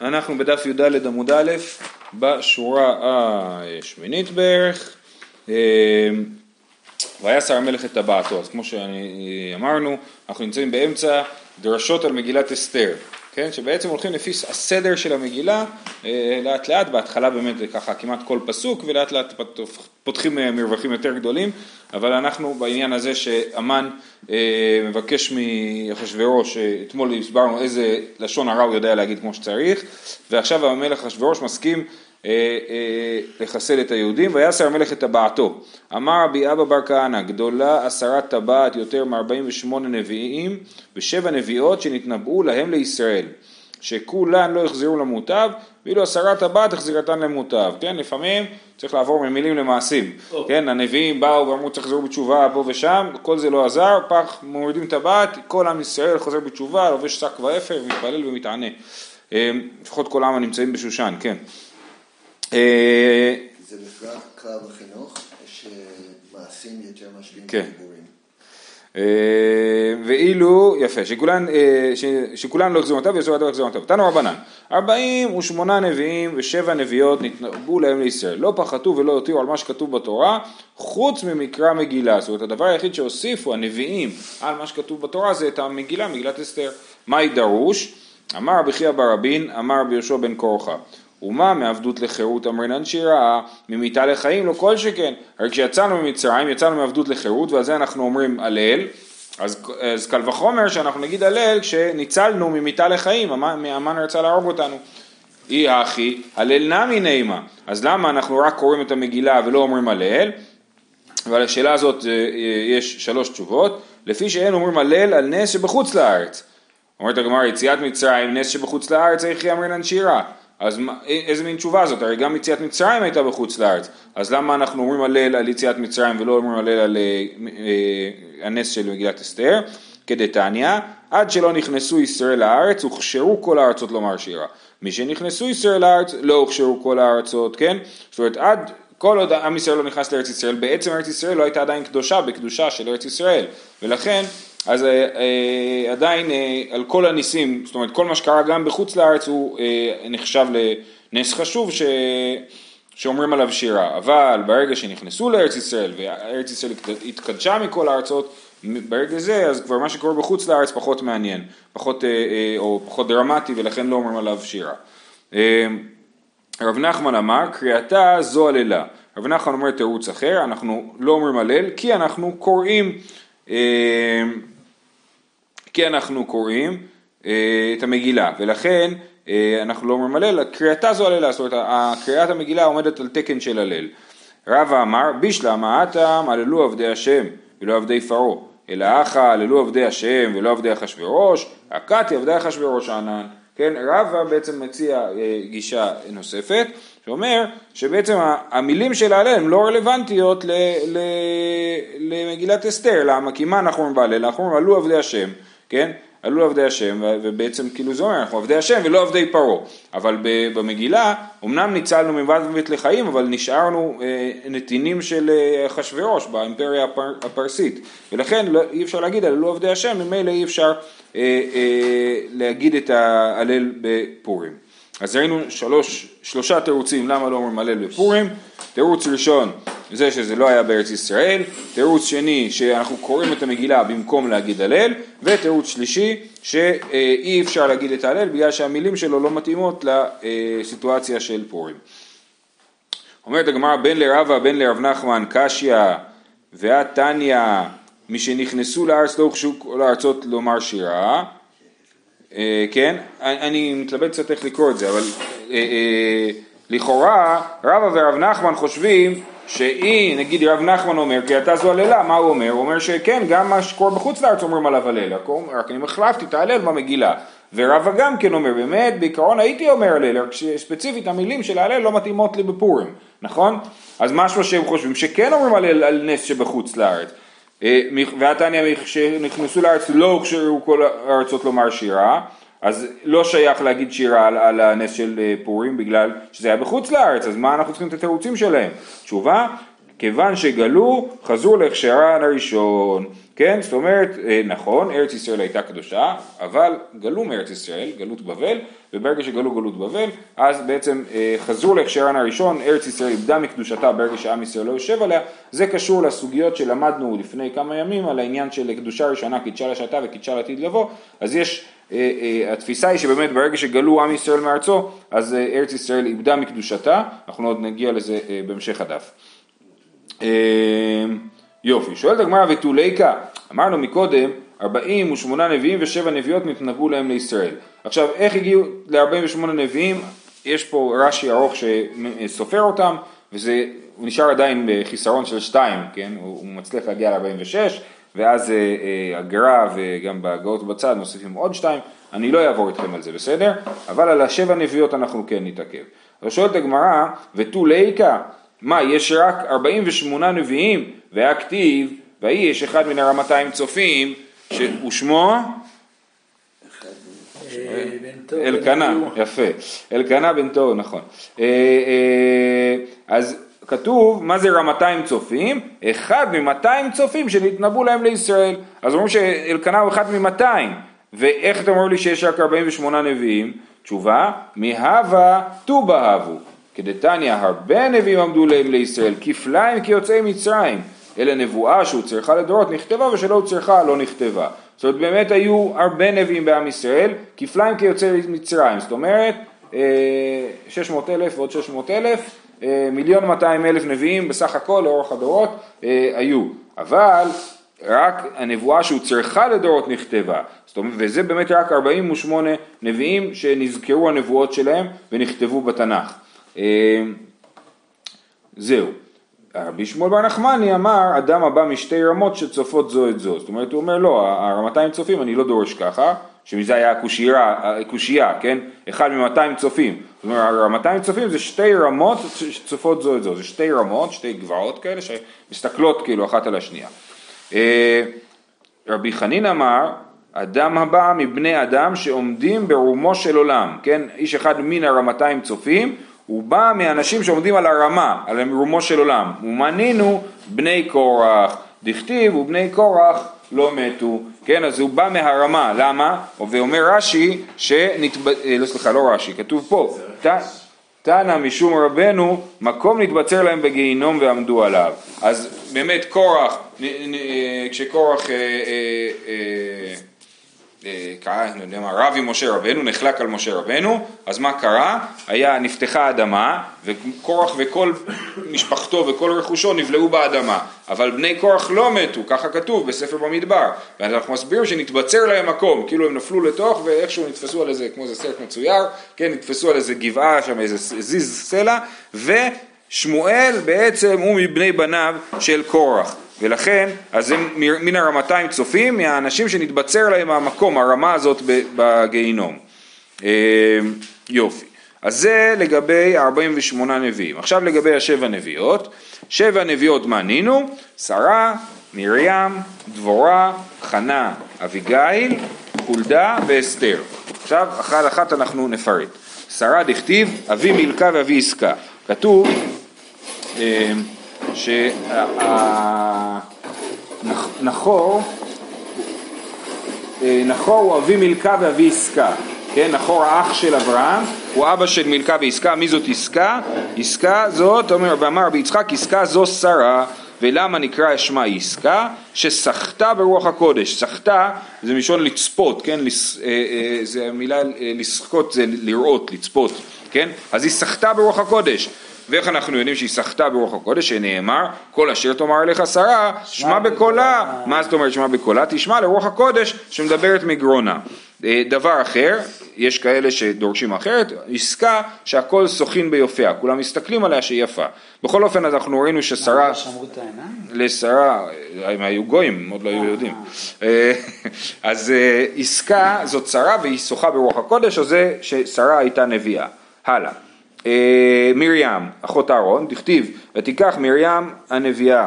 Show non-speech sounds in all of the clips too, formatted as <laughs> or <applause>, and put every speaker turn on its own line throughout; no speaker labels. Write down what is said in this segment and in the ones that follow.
אנחנו בדף י"ד עמוד א', בשורה השמינית בערך. אה, ויסר המלך את טבעתו, אז כמו שאמרנו, אנחנו נמצאים באמצע דרשות על מגילת אסתר, כן? שבעצם הולכים לפי הסדר של המגילה, אה, לאט לאט, בהתחלה באמת זה ככה כמעט כל פסוק, ולאט לאט פותחים אה, מרווחים יותר גדולים, אבל אנחנו בעניין הזה שאמן אה, מבקש מאחשוורוש, אתמול הסברנו איזה לשון הרע הוא יודע להגיד כמו שצריך, ועכשיו המלך אחשוורוש מסכים לחסל את היהודים, ויסר המלך את טבעתו. אמר רבי אבא בר כהנא, גדולה עשרת טבעת יותר מ-48 נביאים ושבע נביאות שנתנבאו להם לישראל. שכולן לא יחזרו למוטב, ואילו עשרת טבעת החזירתן למוטב, כן? לפעמים צריך לעבור ממילים למעשים, oh. כן? הנביאים באו ואמרו צריך לחזור בתשובה פה ושם, כל זה לא עזר, פח, מורידים טבעת, כל עם ישראל חוזר בתשובה, לובש שק ואפר, מתפלל ומתענה. אה, לפחות כל העם הנמצאים בשושן, כן.
אה, זה בפרט קרב החינוך, שמעשים יותר משקיעים כן.
אה, ואילו, יפה, שכולן, אה, שכולן לא החזירו אותם ויעשו עד החזירו אותם. תנו רבנן, ארבעים ושמונה נביאים ושבע נביאות נתנבאו להם לישראל, לא פחתו ולא הותירו על מה שכתוב בתורה, חוץ ממקרא מגילה. זאת אומרת, הדבר היחיד שהוסיפו הנביאים על מה שכתוב בתורה זה את המגילה, מגילת אסתר. מהי דרוש? אמר רבי חייא ברבין, אמר רבי יהושע בן קורחה. ומה מעבדות לחירות אמרינן שירה, ממיתה לחיים לא כל שכן. הרי כשיצאנו ממצרים יצאנו מעבדות לחירות ועל זה אנחנו אומרים הלל, אז, אז קל וחומר שאנחנו נגיד הלל כשניצלנו ממיתה לחיים, המן רצה להרוג אותנו. אי הכי, הלל נמי נעימה. אז למה אנחנו רק קוראים את המגילה ולא אומרים הלל? ועל השאלה הזאת אה, יש שלוש תשובות. לפי שאין אומרים הלל על נס שבחוץ לארץ. אומרת הגמרא יציאת מצרים, נס שבחוץ לארץ צריך יאמרינן שירה. אז איזה מין תשובה זאת? הרי גם יציאת מצרים הייתה בחוץ לארץ, אז למה אנחנו אומרים הלל על יציאת מצרים ולא אומרים הלל על אה, אה, הנס של מגילת אסתר? כדתניא, עד שלא נכנסו ישראל לארץ, הוכשרו כל הארצות לומר שירה. מי שנכנסו ישראל לארץ, לא הוכשרו כל הארצות, כן? זאת אומרת, עד כל עוד עם ישראל לא נכנס לארץ ישראל, בעצם ארץ ישראל לא הייתה עדיין קדושה בקדושה של ארץ ישראל, ולכן אז אה, אה, עדיין אה, על כל הניסים, זאת אומרת כל מה שקרה גם בחוץ לארץ הוא אה, נחשב לנס חשוב ש... שאומרים עליו שירה, אבל ברגע שנכנסו לארץ ישראל וארץ ישראל התקדשה מכל הארצות, ברגע זה אז כבר מה שקורה בחוץ לארץ פחות מעניין, פחות, אה, אה, או פחות דרמטי ולכן לא אומרים עליו שירה. אה, רב נחמן אמר קריאתה זו הללה, רב נחמן אומר תירוץ אחר, אנחנו לא אומרים הלל כי אנחנו קוראים כי אנחנו קוראים אה, את המגילה, ולכן אה, אנחנו לא אומרים הלל, קריאתה זו הללה, זאת אומרת קריאת המגילה עומדת על תקן של הלל. רבא אמר, בישלמה אטם הללו עבדי השם ולא עבדי פרעה, אלא אחא הללו עבדי השם ולא עבדי אחשורוש, הכתי עבדי אחשורוש ענן. כן, רבא בעצם מציע גישה נוספת, שאומר שבעצם המילים של ההלל הן לא רלוונטיות ל, ל, למגילת אסתר, למה? כי מה אנחנו אומרים בהלל? אנחנו אומרים עלו עבדי השם, כן? עלו עבדי השם, ובעצם כאילו זה אומר, אנחנו עבדי השם ולא עבדי פרעה. אבל במגילה, אמנם ניצלנו מבית ובית לחיים, אבל נשארנו אה, נתינים של אחשוורוש אה, באימפריה הפר, הפרסית. ולכן לא, אי אפשר להגיד עלו עבדי השם, ממילא אי אפשר אה, אה, להגיד את ההלל בפורים. אז ראינו שלוש, שלושה תירוצים למה לא אומרים הלל בפורים, תירוץ ראשון זה שזה לא היה בארץ ישראל, תירוץ שני שאנחנו קוראים את המגילה במקום להגיד הלל, ותירוץ שלישי שאי אפשר להגיד את ההלל בגלל שהמילים שלו לא מתאימות לסיטואציה של פורים. אומרת הגמרא בין לרבה בין לרב נחמן קשיא ואת תניא משנכנסו לארץ לא הוכשו כל הארצות לומר שירה כן, אני מתלבט קצת איך לקרוא את זה, אבל אה, אה, לכאורה רבא ורב נחמן חושבים שאם נגיד רב נחמן אומר כי אתה זו הללה, מה הוא אומר? הוא אומר שכן, גם מה שקורה בחוץ לארץ אומרים עליו הלל, רק אני החלפתי את ההלל במגילה. ורבא גם כן אומר, באמת, בעיקרון הייתי אומר הלל, רק שספציפית המילים של ההלל לא מתאימות לי בפורים, נכון? אז משהו שהם חושבים שכן אומרים הלל על נס שבחוץ לארץ. אה, ועתניא כשנכנסו לארץ לא הוכשרו כל הארצות לומר שירה, אז לא שייך להגיד שירה על, על הנס של אה, פורים בגלל שזה היה בחוץ לארץ, אז מה אנחנו צריכים את התירוצים שלהם? תשובה, כיוון שגלו חזרו להכשרן הראשון, כן? זאת אומרת, אה, נכון, ארץ ישראל הייתה קדושה, אבל גלו מארץ ישראל, גלות בבל, וברגע שגלו גלות בבל, אז בעצם אה, חזרו להכשרן הראשון, ארץ ישראל איבדה מקדושתה ברגע שעם ישראל לא יושב עליה, זה קשור לסוגיות שלמדנו לפני כמה ימים על העניין של קדושה ראשונה קידשה לשעתה וקידשה לעתיד לבוא, אז יש, אה, התפיסה היא שבאמת ברגע שגלו עם ישראל מארצו, אז ארץ ישראל איבדה מקדושתה, אנחנו עוד נגיע לזה בהמשך הדף. יופי, שואלת הגמרא ותוליקה, אמרנו מקודם, 48 נביאים ושבע נביאות נתנבאו להם לישראל. עכשיו, איך הגיעו ל-48 נביאים? יש פה רש"י ארוך שסופר אותם, וזה, הוא נשאר עדיין בחיסרון של שתיים, כן? הוא, הוא מצליח להגיע ל-46, ואז אה, אה, הגר"א וגם בהגאות בצד מוסיפים עוד שתיים, אני לא אעבור איתכם על זה, בסדר? אבל על השבע נביאות אנחנו כן נתעכב. אז שואלת הגמרא, ותו ליקה, מה, יש רק 48 נביאים, והיה כתיב, ויהי יש אחד מן הרמתיים צופים, ושמו? אלקנה, יפה, אלקנה בן תור, נכון. אה, אה, אז כתוב, מה זה רמתיים צופים? אחד ממאתיים צופים שנתנבאו להם לישראל. אז אומרים שאלקנה הוא אחד ממאתיים, ואיך אתם אומרים לי שיש רק 48 נביאים? תשובה, מהווה ט"ו בהבו. כדתניא הרבה נביאים עמדו להם לישראל, כפליים כיוצאי מצרים. אלא נבואה שהוצרכה לדורות נכתבה ושלא הוצרכה לא נכתבה. זאת אומרת באמת היו הרבה נביאים בעם ישראל, כפליים כיוצאי מצרים, זאת אומרת 600 אה, אלף ועוד 600 אלף, אה, מיליון 200 אלף נביאים בסך הכל לאורך הדורות אה, היו, אבל רק הנבואה שהוצרכה לדורות נכתבה, אומרת, וזה באמת רק 48 נביאים שנזכרו הנבואות שלהם ונכתבו בתנ"ך. זהו. רבי שמואל בר נחמני אמר, אדם הבא משתי רמות שצופות זו את זו. זאת אומרת, הוא אומר, לא, הרמתיים צופים אני לא דורש ככה, שמזה היה הקושייה, כן? אחד ממאתיים צופים. זאת אומרת, הרמתיים צופים זה שתי רמות שצופות זו את זו. זה שתי רמות, שתי גבעות כאלה, שמסתכלות כאילו אחת על השנייה. אה, רבי חנין אמר, אדם הבא מבני אדם שעומדים ברומו של עולם, כן? איש אחד מן הרמתיים צופים, הוא בא מאנשים שעומדים על הרמה, על רומו של עולם. ומנינו בני קורח, דכתיב ובני קורח לא מתו, כן, אז הוא בא מהרמה, למה? ואומר רש"י, שנתב... אה, לא סליחה, לא רש"י, כתוב פה, תנא משום רבנו, מקום נתבצר להם בגיהינום ועמדו עליו. אז באמת קורח, אה, כשקורח אה, אה, קרה, רב עם משה רבנו, נחלק על משה רבנו, אז מה קרה? היה, נפתחה האדמה, וקורח וכל משפחתו וכל רכושו נבלעו באדמה, אבל בני קורח לא מתו, ככה כתוב בספר במדבר, ואז אנחנו מסבירים שנתבצר להם מקום, כאילו הם נפלו לתוך ואיכשהו נתפסו על איזה, כמו איזה סרט מצויר, כן, נתפסו על איזה גבעה שם, איזה זיז סלע, ושמואל בעצם הוא מבני בניו של קורח. ולכן, אז הם מן הרמתיים צופים, מהאנשים שנתבצר להם המקום, הרמה הזאת בגיהינום. אה, יופי. אז זה לגבי 48 נביאים. עכשיו לגבי השבע נביאות. שבע נביאות מנינו? שרה, מרים, דבורה, חנה, אביגיל, חולדה ואסתר. עכשיו אחת אחת אנחנו נפרט. שרה דכתיב אבי מילכה ואבי עסקה. כתוב אה, שנחור אה, נחור הוא אבי מילכה ואבי עסקה, כן, נחור האח של אברהם הוא אבא של מילכה ועסקה, מי זאת עסקה? עסקה זאת, אומר ואמר רבי יצחק, עסקה זו שרה ולמה נקרא שמה עסקה? שסחטה ברוח הקודש, סחטה זה מלשון לצפות, כן, לס, אה, אה, זה המילה לשחקות זה לראות, לצפות, כן, אז היא סחטה ברוח הקודש ואיך אנחנו יודעים שהיא סחטה ברוח הקודש, שנאמר, כל אשר תאמר אליך שרה, שמע בקולה. מה זאת אומרת שמע בקולה? תשמע לרוח הקודש שמדברת מגרונה. אה, דבר אחר, יש כאלה שדורשים אחרת, עסקה שהכל סוכין ביופיה, כולם מסתכלים עליה שהיא יפה. בכל אופן אנחנו ראינו ששרה, לשרה, הם היו גויים, עוד לא היו יהודים. אה, <laughs> אז אה, עסקה זאת שרה והיא שוחה ברוח הקודש, אז זה ששרה הייתה נביאה. הלאה. אה, מרים, אחות אהרון, דכתיב, ותיקח מרים הנביאה,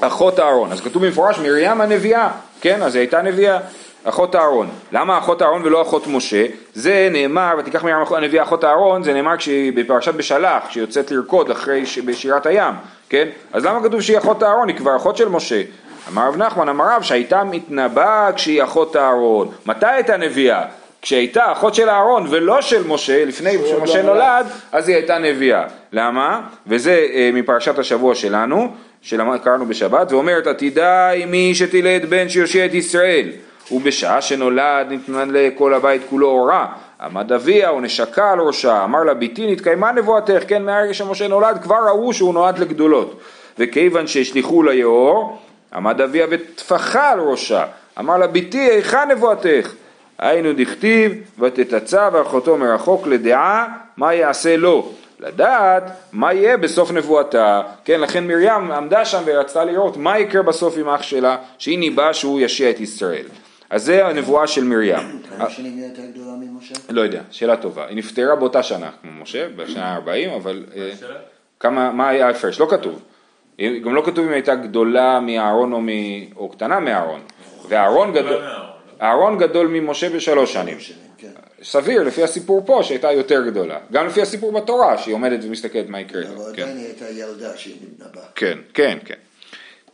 אחות אהרון, אז כתוב במפורש מרים הנביאה, כן, אז היא הייתה נביאה, אחות אהרון. למה אחות אהרון ולא אחות משה? זה נאמר, ותיקח מרים הנביאה אחות אהרון, זה נאמר בפרשת בשלח, כשהיא יוצאת לרקוד אחרי, בשירת הים, כן? אז למה כתוב שהיא אחות אהרון? היא כבר אחות של משה. אמר רב נחמן, אמר רב, שהייתה מתנבאה כשהיא אחות אהרון. מתי הייתה נביאה? כשהייתה אחות של אהרון ולא של משה, לפני שמשה לא נולד, אז היא הייתה נביאה. למה? וזה אה, מפרשת השבוע שלנו, שקראנו בשבת, ואומרת עתידה עם מי שתלד בן שיושיע את ישראל, ובשעה שנולד נתנן לכל הבית כולו אורה. עמד אביה ונשקה על ראשה, אמר לה ביתי נתקיימה נבואתך, כן מהרגע שמשה נולד כבר ראו שהוא נועד לגדולות. וכיוון שהשליכו ליאור, עמד אביה וטפחה על ראשה, אמר לה ביתי היכן נבואתך? היינו דכתיב ותתצא ואחותו מרחוק לדעה מה יעשה לו לדעת מה יהיה בסוף נבואתה, כן, לכן מרים עמדה שם ורצתה לראות מה יקרה בסוף עם אח שלה, שהיא ניבאה שהוא ישיע את ישראל. אז זה הנבואה של מרים. לא יודע, שאלה טובה. היא נפטרה באותה שנה כמו משה, בשנה ה-40, אבל אה, כמה, מה היה ההפרש? לא כתוב. גם לא כתוב אם הייתה גדולה מאהרון. או קטנה מאהרון. ואהרון גדול, אהרון גדול ממשה בשלוש שנים.
כן.
סביר לפי הסיפור פה שהייתה יותר גדולה. גם לפי הסיפור בתורה שהיא עומדת ומסתכלת מה יקרה.
אבל
כן.
עדיין היא הייתה ילדה שהיא נתנבאה.
כן, כן, כן.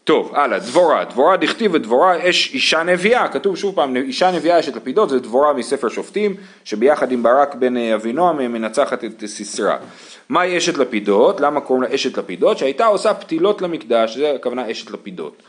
טוב, הלאה, דבורה, דבורה דכתיב ודבורה אש אישה נביאה, כתוב שוב פעם, אישה נביאה אשת לפידות, זה דבורה מספר שופטים, שביחד עם ברק בן אה, אבינועם מנצחת את סיסרא. מהי אשת לפידות? למה קוראים לה אשת לפידות? שהייתה עושה פתילות למקדש, זה הכוונה אשת לפידות.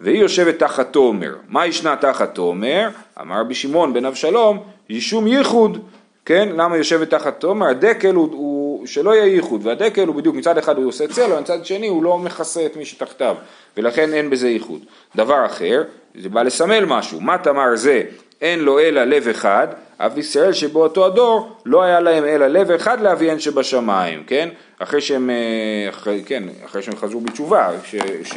והיא יושבת תחת תומר. מה ישנה תחת תומר? אמר רבי שמעון בן אבשלום, ישום ייחוד. כן, למה יושבת תחת תומר? הדקל הוא, הוא שלא יהיה ייחוד, והדקל הוא בדיוק מצד אחד הוא עושה צל, ומצד שני הוא לא מכסה את מי שתחתיו, ולכן אין בזה ייחוד. דבר אחר, זה בא לסמל משהו, מה תמר זה אין לו אלא לב אחד, אף ישראל שבאותו הדור לא היה להם אלא לב אחד לאביהן שבשמיים, כן? אחרי שהם, אה, אחרי, כן, אחרי שהם חזרו בתשובה, ש, ש,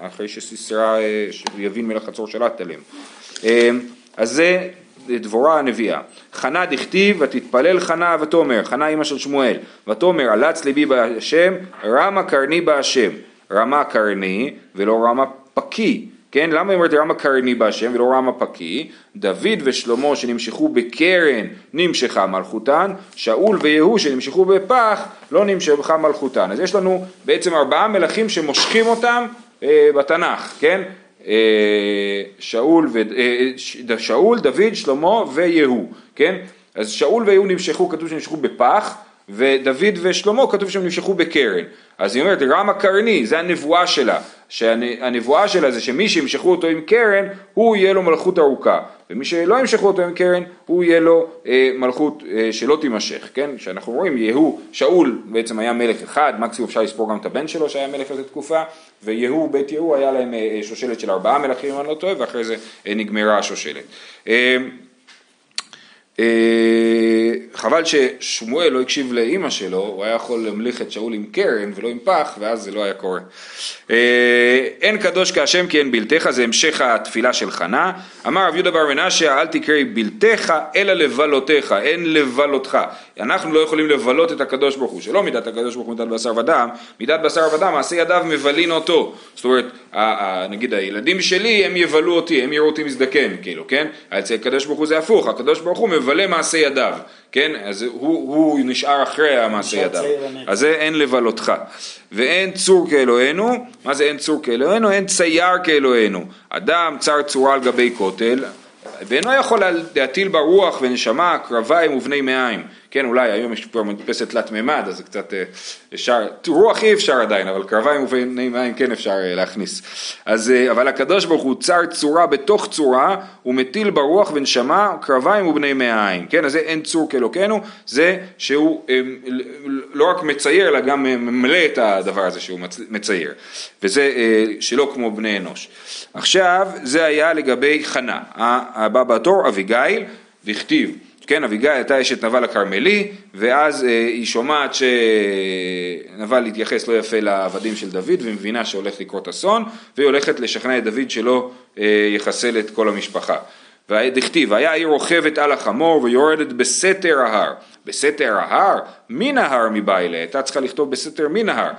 אחרי שסיסרא אה, יבין מלך חצור שלט עליהם. אה, אז זה דבורה הנביאה. חנה דכתיב ותתפלל חנה ותאמר, חנה אימא של שמואל, ותאמר עלץ ליבי בהשם, רמה קרני בהשם, רמה קרני ולא רמה פקי, כן? למה היא אומרת רמה קרני בהשם ולא רמה פקי? דוד ושלמה שנמשכו בקרן נמשכה מלכותן, שאול ויהוא שנמשכו בפח לא נמשכה מלכותן. אז יש לנו בעצם ארבעה מלכים שמושכים אותם אה, בתנ"ך, כן? אה, שאול, ו, אה, שאול, דוד, שלמה ויהוא, כן? אז שאול ויהוא נמשכו, כתוב שנמשכו בפח, ודוד ושלמה כתוב שהם נמשכו בקרן. אז היא אומרת, רמה קרני, זה הנבואה שלה, שהנבואה שלה זה שמי שימשכו אותו עם קרן, הוא יהיה לו מלכות ארוכה, ומי שלא ימשכו אותו עם קרן, הוא יהיה לו אה, מלכות אה, שלא תימשך, כן? שאנחנו רואים, יהוא, שאול בעצם היה מלך אחד, מקסימום אפשר לספור גם את הבן שלו שהיה מלך איזה תקופה, ויהוא, בית יהוא היה להם אה, שושלת של ארבעה מלכים, אם אני לא טועה, ואחרי זה אה, נגמרה השושלת. אה, אה, חבל ששמואל לא הקשיב לאימא שלו, הוא היה יכול להמליך את שאול עם קרן ולא עם פח, ואז זה לא היה קורה. אה, אין קדוש כהשם כי אין בלתך, זה המשך התפילה של חנה. אמר רב יהודה בר מנשה, אל תקראי בלתך, אלא לבלותיך, אין לבלותך. אנחנו לא יכולים לבלות את הקדוש ברוך הוא, שלא מידת הקדוש ברוך הוא מידת בשר ודם, מידת בשר ודם, מעשה ידיו מבלין אותו. זאת אומרת, נגיד הילדים שלי, הם יבלו אותי, הם יראו אותי מזדקן, כאילו, כן? אצל הקדוש ברוך הוא זה הפוך, הקדוש ברוך הוא מבלה מעשה ידיו, כן? אז הוא, הוא נשאר אחרי המעשה ידיו. אז זה אין לבלותך. ואין צור כאלוהינו, מה זה אין צור כאלוהינו? אין צייר כאלוהינו. אדם צר צורה על גבי כותל, ואינו יכול להטיל בה רוח ונשמה, קרביים ובני מעיים. כן, אולי היום יש כבר מדפסת תלת מימד, אז זה קצת אה, אפשר, רוח אי אפשר עדיין, אבל קרביים ובני מים כן אפשר אה, להכניס. אז, אה, אבל הקדוש ברוך הוא צר צורה בתוך צורה, הוא מטיל ברוח ונשמה, קרביים ובני מעיים. כן, אז זה אין צור כאלוקינו, זה שהוא לא רק מצייר, אלא גם ממלא את הדבר הזה שהוא מצייר. וזה שלא כמו בני אנוש. עכשיו, זה היה לגבי חנה. הבא בתור, אביגיל, וכתיב כן, אביגיל הייתה אשת נבל הכרמלי, ואז אה, היא שומעת שנבל התייחס לא יפה לעבדים של דוד, ומבינה שהולך לקרות אסון, והיא הולכת לשכנע את דוד שלא אה, יחסל את כל המשפחה. ודכתיב, היה היא רוכבת על החמור ויורדת בסתר ההר. בסתר ההר? מן ההר מבעילה, הייתה צריכה לכתוב בסתר מן ההר.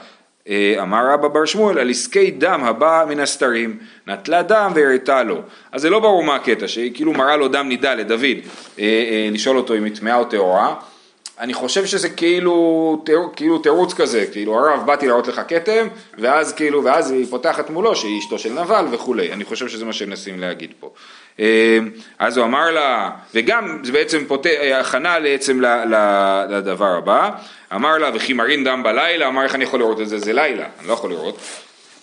אה, אמר רבא בר שמואל על עסקי דם הבא מן הסתרים נטלה דם והראתה לו. אז זה לא ברור מה הקטע שהיא כאילו מראה לו דם נידה לדוד. אה, אה, לשאול אותו אם היא טמאה או טהורה אני חושב שזה כאילו, כאילו תירוץ כזה, כאילו הרב באתי להראות לך כתם ואז כאילו, ואז היא פותחת מולו שהיא אשתו של נבל וכולי, אני חושב שזה מה שמנסים להגיד פה. אה, אז הוא אמר לה, וגם זה בעצם פות... הכנה בעצם לדבר הבא, אמר לה וכי מרין דם בלילה, אמר איך אני יכול לראות את זה, זה לילה, אני לא יכול לראות.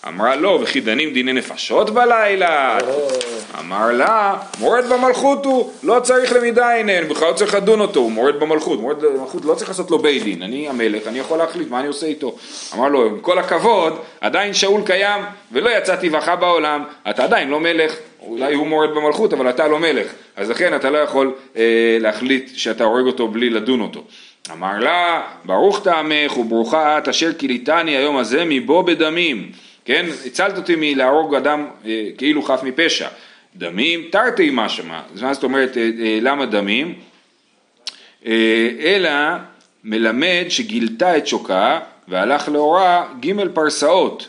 אמרה לו, וכי דנים דיני נפשות בלילה? אמר לה, מורד במלכות הוא, לא צריך למידה אינן, בכלל לא צריך לדון אותו, הוא מורד במלכות, מורד במלכות לא צריך לעשות לו בית דין, אני המלך, אני יכול להחליט מה אני עושה איתו. אמר לו, עם כל הכבוד, עדיין שאול קיים, ולא יצאתי בך בעולם, אתה עדיין לא מלך, אולי הוא מורד במלכות, אבל אתה לא מלך, אז לכן אתה לא יכול אה, להחליט שאתה הורג אותו בלי לדון אותו. אמר לה, ברוך טעמך וברוכה את אשר כיליתני היום הזה מבוא בדמים. כן? הצלת אותי מלהרוג אדם אה, כאילו חף מפשע. דמים תרתי מה שמה. מה זאת אומרת, אה, אה, למה דמים? אלא מלמד שגילתה את שוקה והלך לאורה ג' פרסאות,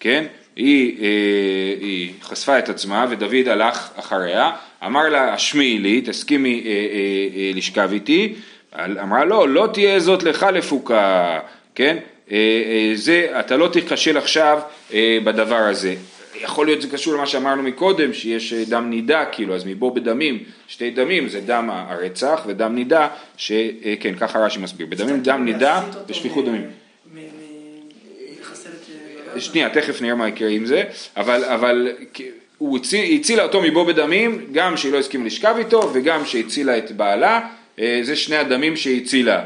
כן? היא, היא חשפה את עצמה ודוד הלך אחריה, אמר לה השמיעי לי, תסכימי לשכב איתי, אמרה לו, לא, לא תהיה זאת לך לפוקה, כן? אה, אה, זה, אתה לא תיכשל עכשיו אה, בדבר הזה. יכול להיות זה קשור למה שאמרנו מקודם, שיש דם נידה, כאילו, אז מבוא בדמים, שתי דמים, זה דם הרצח ודם נידה, שכן, ככה רש"י מסביר, בדמים דם נידה ושפיכות דמים. שנייה, תכף נראה מה יקרה עם זה, אבל, אבל הוא הציל, הצילה אותו מבוא בדמים, גם שהיא לא הסכימה לשכב איתו וגם שהצילה את בעלה, זה שני הדמים שהצילה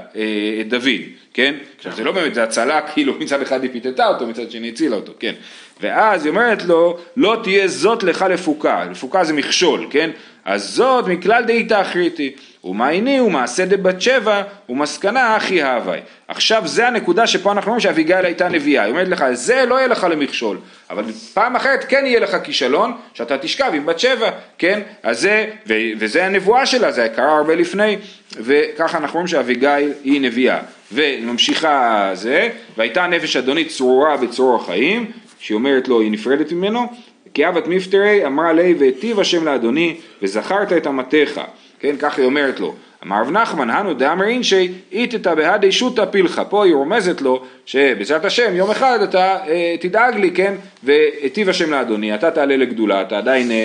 את דוד. כן? עכשיו זה לא באמת, זה הצלה, <laughs> כאילו מצד אחד היא פיתתה אותו, מצד שני הצילה אותו, כן? ואז היא אומרת לו, לא תהיה זאת לך לפוקה, לפוקה זה מכשול, כן? אז זאת מכלל דאיתא אחריתי, ומעייני ומעשה דבת שבע ומסקנה אחי הווי. עכשיו זה הנקודה שפה אנחנו אומרים שאביגיל הייתה נביאה, היא אומרת לך, זה לא יהיה לך למכשול, אבל פעם אחרת כן יהיה לך כישלון, שאתה תשכב עם בת שבע, כן? אז זה, ו, וזה הנבואה שלה, זה קרה הרבה לפני, וככה אנחנו אומרים שאביגיל היא נביאה. וממשיכה זה, והייתה נפש אדוני צרורה בצרור החיים, שהיא אומרת לו, היא נפרדת ממנו, כי אבת מפטרי אמרה לי והיטיב השם לאדוני וזכרת את אמתיך, כן, ככה היא אומרת לו. אמר רב נחמן, הנו דאמר אינשי, איתתא בהדי שותא פילחה. פה היא רומזת לו שבעזרת השם יום אחד אתה אה, תדאג לי, כן, והיטיב השם לאדוני, אתה תעלה לגדולה, אתה עדיין אה,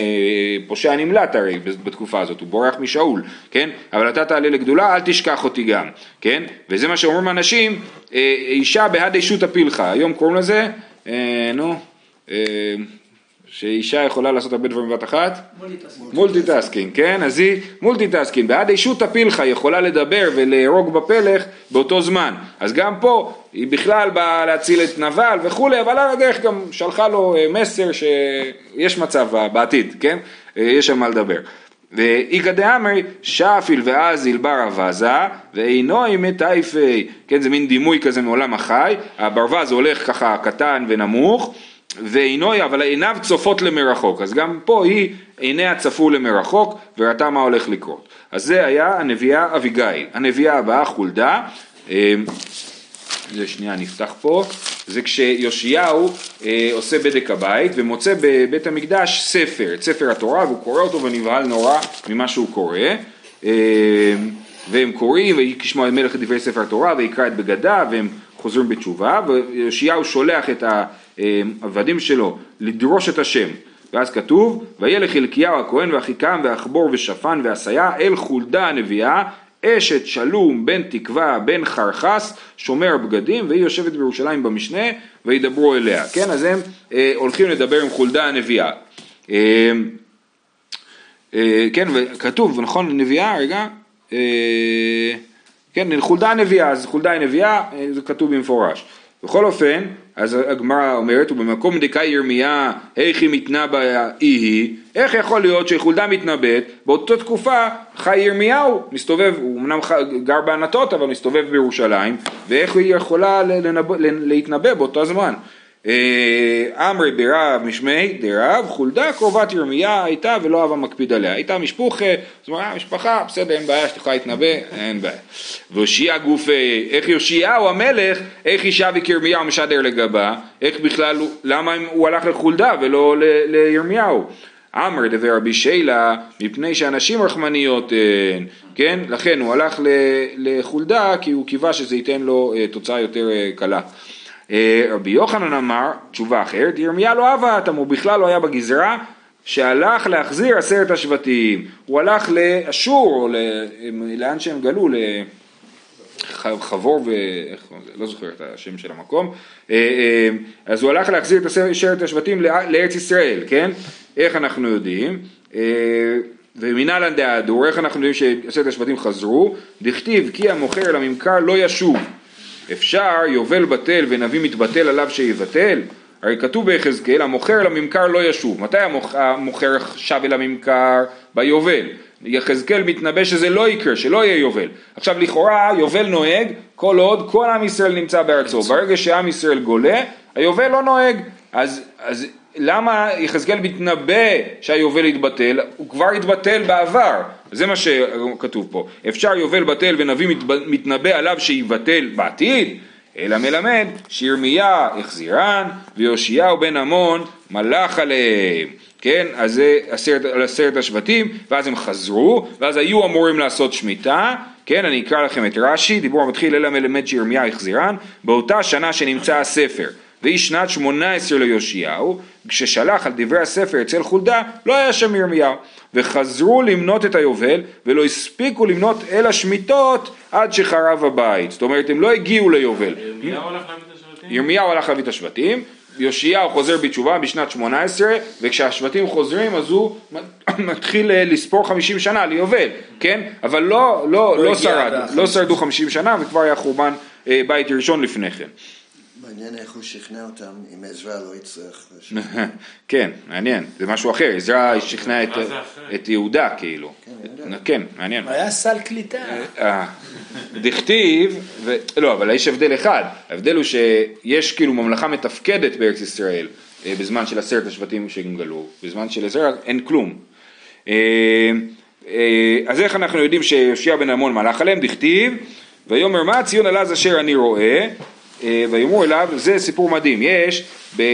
פושע נמלט הרי בתקופה הזאת, הוא בורח משאול, כן, אבל אתה תעלה לגדולה, אל תשכח אותי גם, כן, וזה מה שאומרים אנשים, אה, איתתא בהדי שותא פילכא, היום קוראים לזה, אה, נו, אה, שאישה יכולה לעשות הרבה דברים בבת אחת? multitasking, כן? אז היא multitasking, בהדי שותא פילכא יכולה לדבר ולהרוג בפלך באותו זמן. אז גם פה היא בכלל באה להציל את נבל וכולי, אבל על הדרך גם שלחה לו אה, מסר שיש מצב בעתיד, כן? אה, יש שם מה לדבר. ואיכא דאמרי שפיל ואזיל בר אבזה ואינוי מטייפי, כן זה מין דימוי כזה מעולם החי, הברווז הולך ככה קטן ונמוך ועינוי, אבל עיניו צופות למרחוק, אז גם פה היא, עיניה צפו למרחוק וראתה מה הולך לקרות. אז זה היה הנביאה אביגיל. הנביאה הבאה חולדה, אה, זה שנייה נפתח פה, זה כשיאשיהו אה, עושה בדק הבית ומוצא בבית המקדש ספר, את ספר התורה, והוא קורא אותו ונבהל נורא ממה שהוא קורא. אה, והם קוראים, וישמע מלך את דברי ספר התורה ויקרא את בגדיו והם חוזרים בתשובה ויאשיהו שולח את העבדים שלו לדרוש את השם. ואז כתוב וילך אלקיהו הכהן ואחיקם ואחבור ושפן ועשיה אל חולדה הנביאה אשת שלום בן תקווה בן חרחס שומר בגדים והיא יושבת בירושלים במשנה וידברו אליה. כן אז הם אה, הולכים לדבר עם חולדה הנביאה. אה, אה, כן וכתוב נכון נביאה רגע אה, כן, חולדה הנביאה, אז חולדה היא נביאה, אה, זה כתוב במפורש. בכל אופן, אז הגמרא אומרת, ובמקום דקאי ירמיה, בה אי היא, איך יכול להיות שחולדה מתנבאת, באותה תקופה חי ירמיהו, מסתובב, הוא אמנם גר בענתות, אבל מסתובב בירושלים, ואיך היא יכולה לנב, להתנבא באותו זמן. אה, אמרי ברב משמי דרב חולדה קרובת ירמיה הייתה ולא אהבה מקפיד עליה הייתה משפוחה זאת אומרת אה, משפחה בסדר אין בעיה שתוכל להתנבא אין בעיה והושיע גופי איך יאשיהו המלך איך אישה וכירמיהו משדר לגבה איך בכלל למה הוא הלך לחולדה ולא לירמיהו אמר דבר רבי שילה מפני שאנשים רחמניות הן, כן? לכן הוא הלך לחולדה כי הוא קיווה שזה ייתן לו אה, תוצאה יותר אה, קלה. אה, רבי יוחנן אמר תשובה אחרת, ירמיה לא אהבה אותם, הוא בכלל לא היה בגזרה שהלך להחזיר עשרת השבטים, הוא הלך לאשור או ל- לאן שהם גלו, ל- ח- חבור ו... לא זוכר את השם של המקום. אה, אה, אז הוא הלך להחזיר את עשר- עשרת השבטים לא- לארץ ישראל, כן? איך אנחנו יודעים? ומנהלן דהדור, איך אנחנו יודעים שעשרת השבטים חזרו? דכתיב כי המוכר אל הממכר לא ישוב. אפשר יובל בטל ונביא מתבטל עליו שיבטל? הרי כתוב ביחזקאל המוכר אל הממכר לא ישוב. מתי המוכ- המוכר שב אל הממכר? ביובל. יחזקאל מתנבא שזה לא יקרה, שלא יהיה יובל. עכשיו לכאורה יובל נוהג כל עוד כל עם ישראל נמצא בארצו. ברגע שעם ישראל גולה, היובל לא נוהג. אז, אז למה יחזקאל מתנבא שהיובל יתבטל? הוא כבר התבטל בעבר. זה מה שכתוב פה. אפשר יובל בטל ונביא מתנבא עליו שיבטל בעתיד, אלא מלמד שירמיה החזירן ויאשיהו בן עמון מלך עליהם. כן, אז זה עשרת, על עשרת השבטים, ואז הם חזרו, ואז היו אמורים לעשות שמיטה, כן, אני אקרא לכם את רש"י, דיבור המתחיל אלא מלמד שירמיה החזירן, באותה שנה שנמצא הספר, והיא שנת שמונה עשרה ליאשיהו, כששלח על דברי הספר אצל חולדה, לא היה שם ירמיהו, וחזרו למנות את היובל, ולא הספיקו למנות אל השמיטות עד שחרב הבית, זאת אומרת הם לא הגיעו ליובל,
ירמיהו הלך להביא את השבטים?
ירמיהו הלך להביא את השבטים, יאשיהו חוזר בתשובה בשנת 18, וכשהשבטים חוזרים אז הוא <coughs> מתחיל אה, לספור 50 שנה ליובל, כן? אבל לא, לא, לא,
הגיע
שרד, לא שרדו 50 שנה וכבר היה חורבן אה, בית ראשון לפני כן.
מעניין איך הוא שכנע אותם אם עזרא לא יצטרך. <laughs>
כן, מעניין, זה משהו אחר, עזרא שכנע את, יהודה כאילו, כן, מעניין.
היה סל קליטה.
אה, דכתיב, ו... לא, אבל יש הבדל אחד, ההבדל הוא שיש כאילו ממלכה מתפקדת בארץ ישראל אה, בזמן של עשרת השבטים שהם גלו, בזמן של עזרא אין כלום. אה, אה, אז איך אנחנו יודעים שיושיע בן עמון מלך עליהם? דכתיב, ויאמר מה ציון עלה אז אשר אני רואה, אה, ויאמרו אליו, זה סיפור מדהים, יש, אה,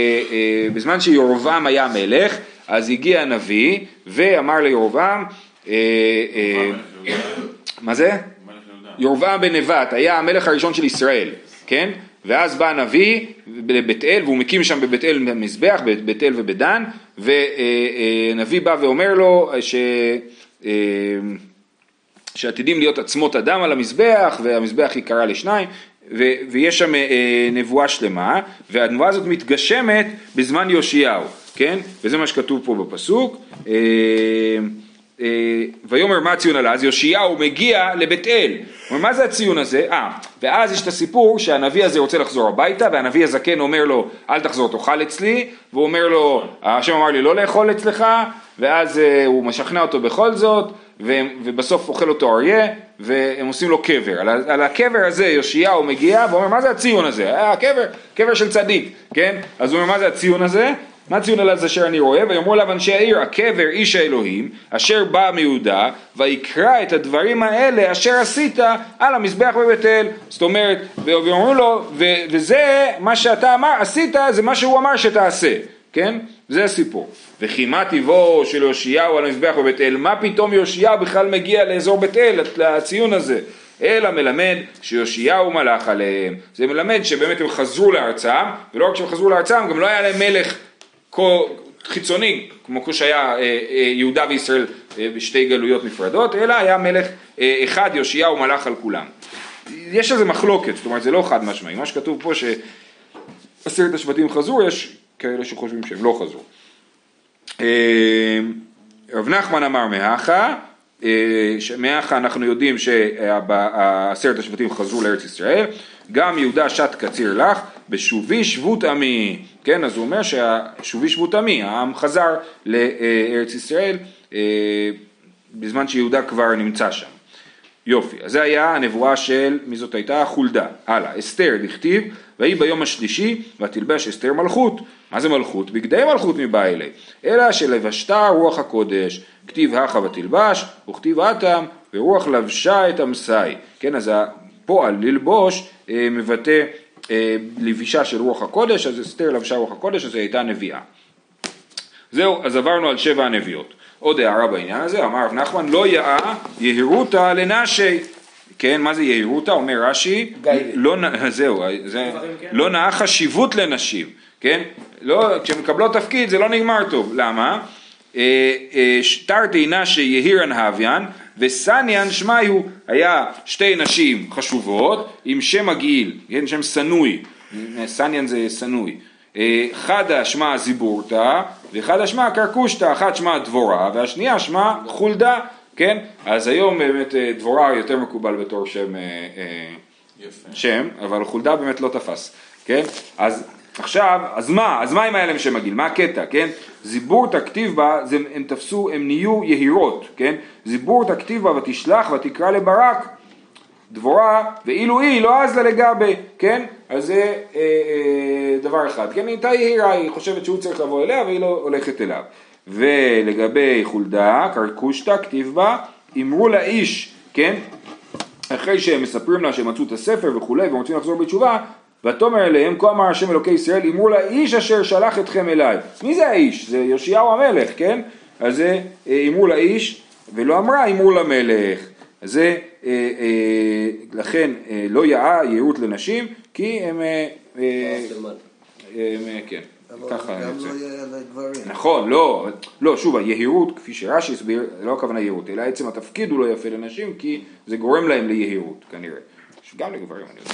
בזמן שירבעם היה מלך, אז הגיע הנביא ואמר לירבעם, אה, אה, מה זה? ירבעם בן נבט היה המלך הראשון של ישראל, כן? ואז בא הנביא לבית אל והוא מקים שם בבית אל מזבח, בבית אל ובדן, ונביא בא ואומר לו ש... אה, שעתידים להיות עצמות אדם על המזבח והמזבח ייקרע לשניים ו- ויש שם אה, נבואה שלמה והנבואה הזאת מתגשמת בזמן יאשיהו, כן? וזה מה שכתוב פה בפסוק אה, אה, ויאמר מה הציון עלה? אז יאשיהו מגיע לבית אל. אומר, מה זה הציון הזה? אה, ואז יש את הסיפור שהנביא הזה רוצה לחזור הביתה והנביא הזקן אומר לו אל תחזור תאכל אצלי והוא אומר לו השם אמר לי לא לאכול אצלך ואז אה, הוא משכנע אותו בכל זאת ובסוף אוכל אותו אריה והם עושים לו קבר. על, על הקבר הזה יאשיהו מגיע ואומר מה זה הציון הזה? אה, הקבר, קבר של צדיק, כן? אז הוא אומר מה זה הציון הזה? מה ציון עליו אשר אני רואה? ויאמרו אליו אנשי העיר הקבר איש האלוהים אשר בא מיהודה ויקרא את הדברים האלה אשר עשית על המזבח בבית אל זאת אומרת ואומרים לו וזה מה שאתה אמר עשית זה מה שהוא אמר שתעשה כן? זה הסיפור. וכי מה טיבו של יאשיהו על המזבח בבית אל? מה פתאום יאשיהו בכלל מגיע לאזור בית אל, לציון הזה? אלא מלמד שיאשיהו מלך עליהם. זה מלמד שבאמת הם חזרו לארצם, ולא רק שהם חזרו לארצם, גם לא היה להם מלך חיצוני, כמו כשהיה אה, אה, יהודה וישראל אה, בשתי גלויות נפרדות, אלא היה מלך אחד, יאשיהו מלך על כולם. יש איזה מחלוקת, זאת אומרת זה לא חד משמעי, מה שכתוב פה שעשרת השבטים חזרו, יש כאלה שחושבים שהם לא חזרו. אה, רב נחמן אמר מהכה, אה, מהכה אנחנו יודעים שעשרת השבטים חזרו לארץ ישראל, גם יהודה שת קציר לך, בשובי שבות עמי, כן, אז הוא אומר ששובי שבות עמי, העם חזר לארץ ישראל אה, בזמן שיהודה כבר נמצא שם. יופי, אז זה היה הנבואה של, מי זאת הייתה? חולדה. הלאה, אסתר, דכתיב, ויהי ביום השלישי, ותלבש אסתר מלכות. מה זה מלכות? בגדי מלכות מבעילה. אלא שלבשתה רוח הקודש, כתיב הכה ותלבש, וכתיב אטם, ורוח לבשה את המסאי. כן, אז הפועל ללבוש אה, מבטא אה, לבישה של רוח הקודש, אז אסתר לבשה רוח הקודש, אז היא הייתה נביאה. זהו, אז עברנו על שבע הנביאות. עוד הערה בעניין הזה, אמר רב נחמן, לא יאה יהירותה לנשי. כן, מה זה יהירותה? אומר רש"י, לא, זהו, זה, לא נאה חשיבות לנשים, כן? לא, כשמקבלות תפקיד זה לא נגמר טוב, למה? אה, אה, תרתי נשי יהירן הוויין וסניאן שמיו, היה שתי נשים חשובות עם שם מגעיל, כן, שם שנוי, סניאן זה שנוי, אה, חדה שמה זיבורתא וחדה שמה קרקושתא, אחת שמה דבורה והשנייה שמה חולדה, כן? אז היום באמת אה, דבורה יותר מקובל בתור שם, אה, אה,
יפה.
שם, אבל חולדה באמת לא תפס, כן? אז עכשיו, אז מה? אז מה אם היה להם שם מגעיל? מה הקטע, כן? זיבורתא כתיב בה, זה, הם תפסו, הם נהיו יהירות, כן? זיבורתא כתיב בה ותשלח ותקרא לברק דבורה, ואילו היא לא עז לה לגבי, כן? אז זה אה, אה, דבר אחד, כן? היא הייתה יהירה, היא חושבת שהוא צריך לבוא אליה והיא לא הולכת אליו. ולגבי חולדה, קרקושתא, כתיב בה, אמרו לאיש, כן? אחרי שהם מספרים לה שהם מצאו את הספר וכולי והם רוצים לחזור בתשובה, ותאמר אליהם כה אמר השם אלוקי ישראל אמרו לאיש אשר שלח אתכם אליי. מי זה האיש? זה יאשיהו המלך, כן? אז זה אה, אמרו לאיש ולא אמרה אמרו למלך. אז זה אה, אה, לכן אה, לא יאה יהירות לנשים כי הם, אה, אה, הם אה, כן, ככה
גם. לא יהיה לגברים.
נכון, לא, לא, שוב, היהירות, כפי שרש"י הסביר, לא הכוונה יהירות, אלא עצם התפקיד הוא לא יפה לנשים, כי זה גורם להם ליהירות, כנראה. גם לגברים, אני יודע.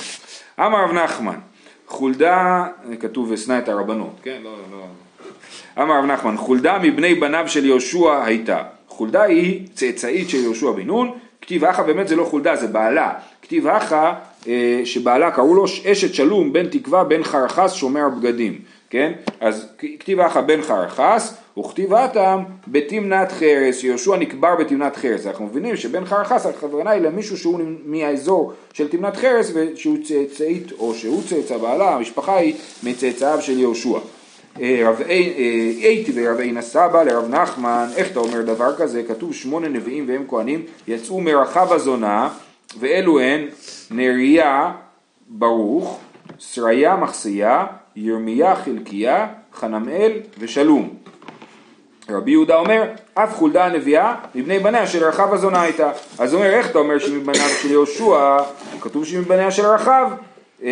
אמר רב נחמן, חולדה, כתוב ושנא את הרבנות, כן? לא, לא. אמר רב נחמן, חולדה מבני בניו של יהושע הייתה. חולדה היא צאצאית של יהושע בן נון, כתיב האחה באמת זה לא חולדה, זה בעלה. כתיב האחה אה, שבעלה קראו לו אשת שלום בן תקווה בן חרחס שומר הבגדים, כן? אז כתיב האחה בן חרחס וכתיב האטם בתמנת חרס, יהושע נקבר בתמנת חרס. אנחנו מבינים שבן חרחס הכוונה היא למישהו שהוא מהאזור של תמנת חרס ושהוא צאצאית או שהוא צאצא בעלה, המשפחה היא מצאצאיו של יהושע. אה, רב אייתי ורב עין הסבא לרב נחמן, איך אתה אומר דבר כזה? כתוב שמונה נביאים והם כהנים יצאו מרחב הזונה ואלו הן נריה ברוך, שריה מחסיה, ירמיה חלקיה, חנמאל ושלום. רבי יהודה אומר, אף חולדה הנביאה מבני בניה של רחב הזונה הייתה. אז אומר, איך אתה אומר שמבניו של יהושע, כתוב שמבניה של רחב אה,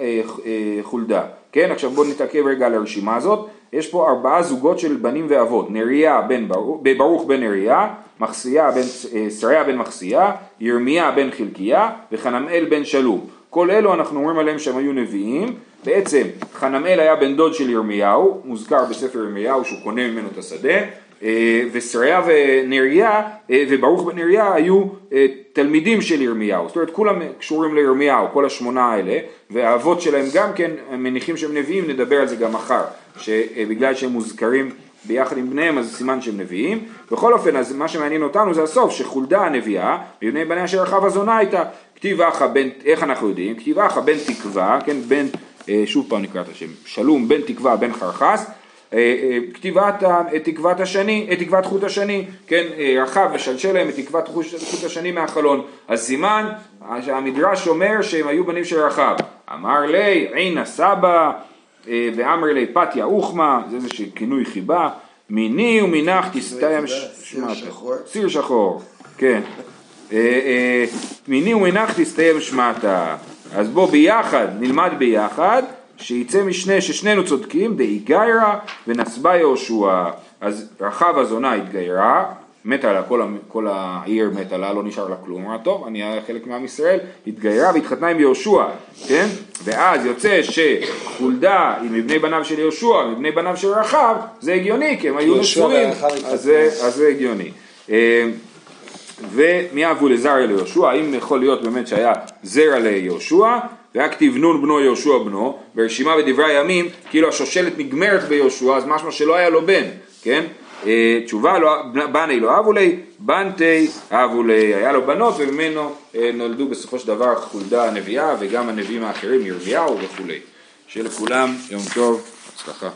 אה, אה, חולדה. כן, עכשיו בואו נתעכב רגע על הרשימה הזאת. יש פה ארבעה זוגות של בנים ואבות, נריה בן ברוך, ברוך בן נריה, מחסיה בן, אה, שריה בן מחסיה, ירמיה בן חלקיה וחנמאל בן שלום. כל אלו אנחנו אומרים עליהם שהם היו נביאים, בעצם חנמאל היה בן דוד של ירמיהו, מוזכר בספר ירמיהו שהוא קונה ממנו את השדה, אה, ושריה ונריה אה, וברוך בן נריה היו אה, תלמידים של ירמיהו, זאת אומרת כולם קשורים לירמיהו, כל השמונה האלה, והאבות שלהם גם כן מניחים שהם נביאים, נדבר על זה גם מחר, שבגלל שהם מוזכרים ביחד עם בניהם אז סימן שהם נביאים, בכל אופן אז מה שמעניין אותנו זה הסוף, שחולדה הנביאה, מבני בניה של רחב הזונה הייתה, כתיב אחא בן, איך אנחנו יודעים? כתיב אחא בן תקווה, כן, בן, שוב פעם נקרא את השם, שלום בן תקווה בן חרחס, כתיבת תקוות השני, תקוות חוט השני, כן, רחב ושלשל להם את תקוות חוט השני מהחלון. אז סימן שהמדרש אומר שהם היו בנים של רחב. אמר לי עינה סבא ואמר לי פתיה אוחמה, זה איזה כינוי חיבה, מיני ומינך תסתיים
סיר שחור.
סיר שחור, כן. מיני ומינך תסתיים שמטה. אז בוא ביחד, נלמד ביחד. שיצא משנה ששנינו צודקים, דאיגיירה ונסבה יהושע. אז רחב הזונה התגיירה, מתה לה, כל, כל העיר מתה לה, לא נשאר לה כלום, אמרה טוב, אני חלק מעם ישראל, התגיירה והתחתנה עם יהושע, כן? ואז יוצא שחולדה היא מבני בניו של יהושע, מבני בניו של רחב, זה הגיוני, כי הם היו נשואים, אז, אז זה הגיוני. אה, ומי אבו לזרע ליהושע, האם יכול להיות באמת שהיה זרע ליהושע, והיה כתיב נון בנו יהושע בנו, ברשימה בדברי הימים, כאילו השושלת נגמרת ביהושע, אז משמע שלא היה לו בן, כן? אה, תשובה, לא, בני לא אהבו לי, בנתי אהבו לי, היה לו בנות וממנו אה, נולדו בסופו של דבר חולדה הנביאה וגם הנביאים האחרים, ירמיהו וכולי. שיהיה לכולם יום טוב, הצלחה.